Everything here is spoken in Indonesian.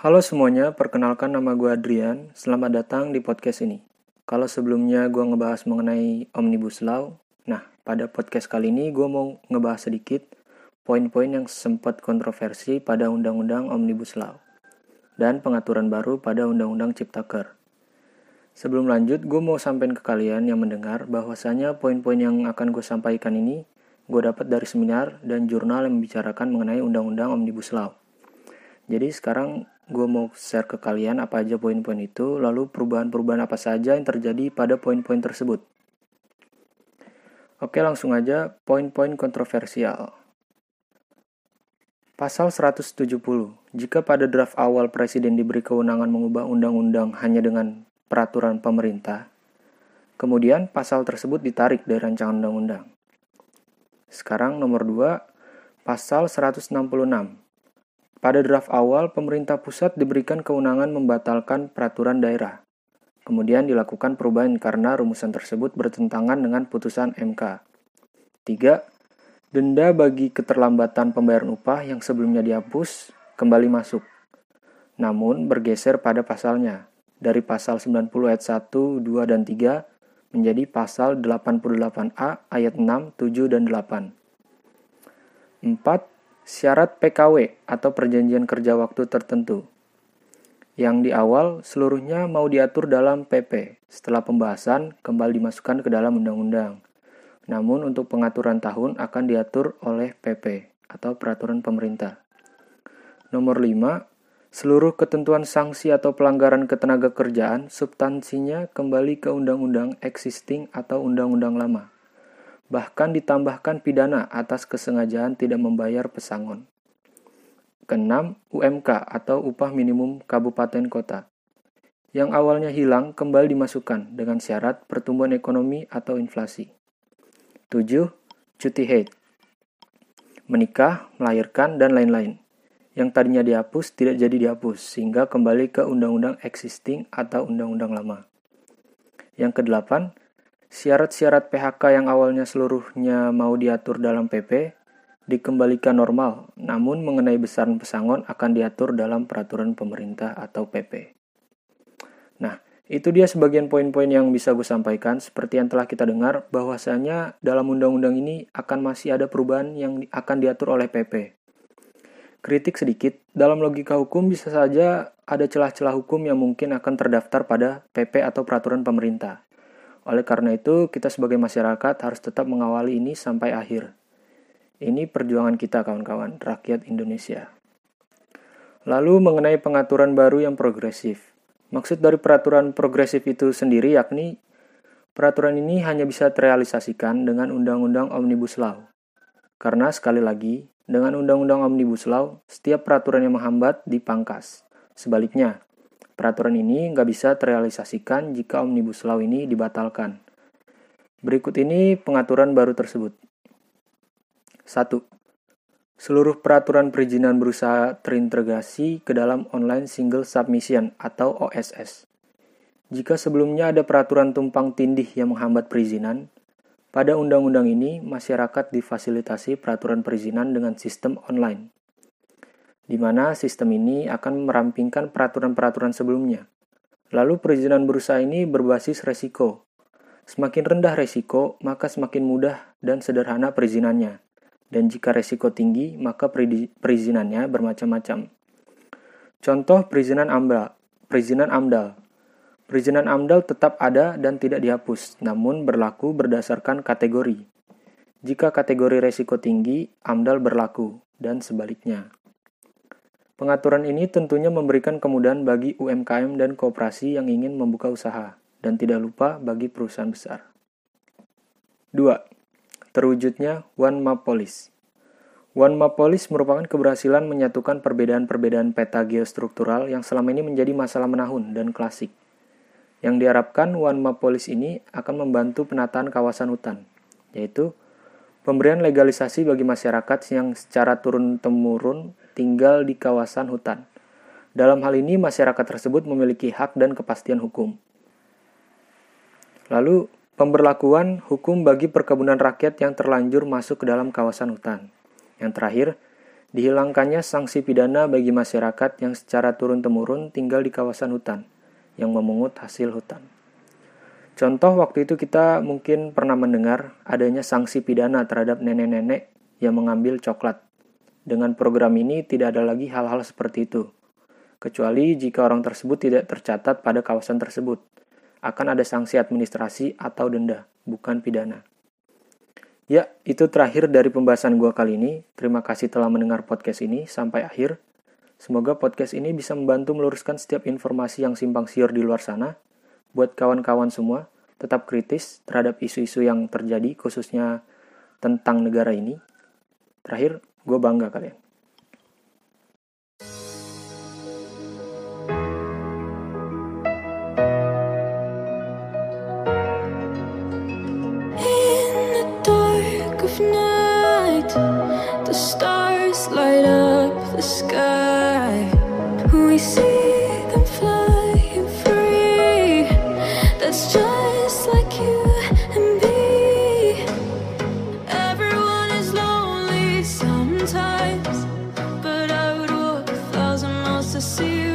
Halo semuanya, perkenalkan nama gue Adrian. Selamat datang di podcast ini. Kalau sebelumnya gue ngebahas mengenai Omnibus Law, nah pada podcast kali ini gue mau ngebahas sedikit poin-poin yang sempat kontroversi pada Undang-Undang Omnibus Law dan pengaturan baru pada Undang-Undang Ciptaker. Sebelum lanjut, gue mau sampaikan ke kalian yang mendengar bahwasanya poin-poin yang akan gue sampaikan ini gue dapat dari seminar dan jurnal yang membicarakan mengenai Undang-Undang Omnibus Law. Jadi sekarang gue mau share ke kalian apa aja poin-poin itu, lalu perubahan-perubahan apa saja yang terjadi pada poin-poin tersebut. Oke, langsung aja poin-poin kontroversial. Pasal 170. Jika pada draft awal presiden diberi kewenangan mengubah undang-undang hanya dengan peraturan pemerintah, kemudian pasal tersebut ditarik dari rancangan undang-undang. Sekarang nomor 2, pasal 166 pada draft awal, pemerintah pusat diberikan kewenangan membatalkan peraturan daerah. Kemudian dilakukan perubahan karena rumusan tersebut bertentangan dengan putusan MK. 3. Denda bagi keterlambatan pembayaran upah yang sebelumnya dihapus kembali masuk. Namun bergeser pada pasalnya, dari pasal 90 ayat 1, 2, dan 3 menjadi pasal 88A ayat 6, 7, dan 8. 4 syarat PKW atau perjanjian kerja waktu tertentu. Yang di awal seluruhnya mau diatur dalam PP, setelah pembahasan kembali dimasukkan ke dalam undang-undang. Namun untuk pengaturan tahun akan diatur oleh PP atau peraturan pemerintah. Nomor 5, seluruh ketentuan sanksi atau pelanggaran ketenaga kerjaan substansinya kembali ke undang-undang existing atau undang-undang lama bahkan ditambahkan pidana atas kesengajaan tidak membayar pesangon. Keenam, UMK atau upah minimum kabupaten kota. Yang awalnya hilang kembali dimasukkan dengan syarat pertumbuhan ekonomi atau inflasi. 7. Cuti haid. Menikah, melahirkan, dan lain-lain. Yang tadinya dihapus tidak jadi dihapus, sehingga kembali ke undang-undang existing atau undang-undang lama. Yang kedelapan, Syarat-syarat PHK yang awalnya seluruhnya mau diatur dalam PP dikembalikan normal, namun mengenai besaran pesangon akan diatur dalam peraturan pemerintah atau PP. Nah, itu dia sebagian poin-poin yang bisa gue sampaikan. Seperti yang telah kita dengar, bahwasanya dalam undang-undang ini akan masih ada perubahan yang akan diatur oleh PP. Kritik sedikit, dalam logika hukum bisa saja ada celah-celah hukum yang mungkin akan terdaftar pada PP atau peraturan pemerintah. Oleh karena itu, kita sebagai masyarakat harus tetap mengawali ini sampai akhir. Ini perjuangan kita, kawan-kawan, rakyat Indonesia. Lalu mengenai pengaturan baru yang progresif. Maksud dari peraturan progresif itu sendiri yakni peraturan ini hanya bisa terrealisasikan dengan Undang-Undang Omnibus Law. Karena sekali lagi, dengan Undang-Undang Omnibus Law, setiap peraturan yang menghambat dipangkas. Sebaliknya, Peraturan ini nggak bisa terrealisasikan jika Omnibus Law ini dibatalkan. Berikut ini pengaturan baru tersebut. 1. Seluruh peraturan perizinan berusaha terintegrasi ke dalam Online Single Submission atau OSS. Jika sebelumnya ada peraturan tumpang tindih yang menghambat perizinan, pada undang-undang ini masyarakat difasilitasi peraturan perizinan dengan sistem online di mana sistem ini akan merampingkan peraturan-peraturan sebelumnya. Lalu perizinan berusaha ini berbasis resiko. Semakin rendah resiko, maka semakin mudah dan sederhana perizinannya. Dan jika resiko tinggi, maka perizinannya bermacam-macam. Contoh perizinan AMDAL. Perizinan AMDAL. Perizinan AMDAL tetap ada dan tidak dihapus, namun berlaku berdasarkan kategori. Jika kategori resiko tinggi, AMDAL berlaku, dan sebaliknya. Pengaturan ini tentunya memberikan kemudahan bagi UMKM dan kooperasi yang ingin membuka usaha, dan tidak lupa bagi perusahaan besar. 2. Terwujudnya One Map Police One Map Police merupakan keberhasilan menyatukan perbedaan-perbedaan peta geostruktural yang selama ini menjadi masalah menahun dan klasik. Yang diharapkan One Map Police ini akan membantu penataan kawasan hutan, yaitu pemberian legalisasi bagi masyarakat yang secara turun-temurun tinggal di kawasan hutan. Dalam hal ini, masyarakat tersebut memiliki hak dan kepastian hukum. Lalu, pemberlakuan hukum bagi perkebunan rakyat yang terlanjur masuk ke dalam kawasan hutan. Yang terakhir, Dihilangkannya sanksi pidana bagi masyarakat yang secara turun-temurun tinggal di kawasan hutan, yang memungut hasil hutan. Contoh waktu itu kita mungkin pernah mendengar adanya sanksi pidana terhadap nenek-nenek yang mengambil coklat. Dengan program ini tidak ada lagi hal-hal seperti itu. Kecuali jika orang tersebut tidak tercatat pada kawasan tersebut. Akan ada sanksi administrasi atau denda, bukan pidana. Ya, itu terakhir dari pembahasan gua kali ini. Terima kasih telah mendengar podcast ini sampai akhir. Semoga podcast ini bisa membantu meluruskan setiap informasi yang simpang siur di luar sana buat kawan-kawan semua tetap kritis terhadap isu-isu yang terjadi khususnya tentang negara ini. Terakhir, Gue bangga kalian. stars light up the sky. We see them fly. to see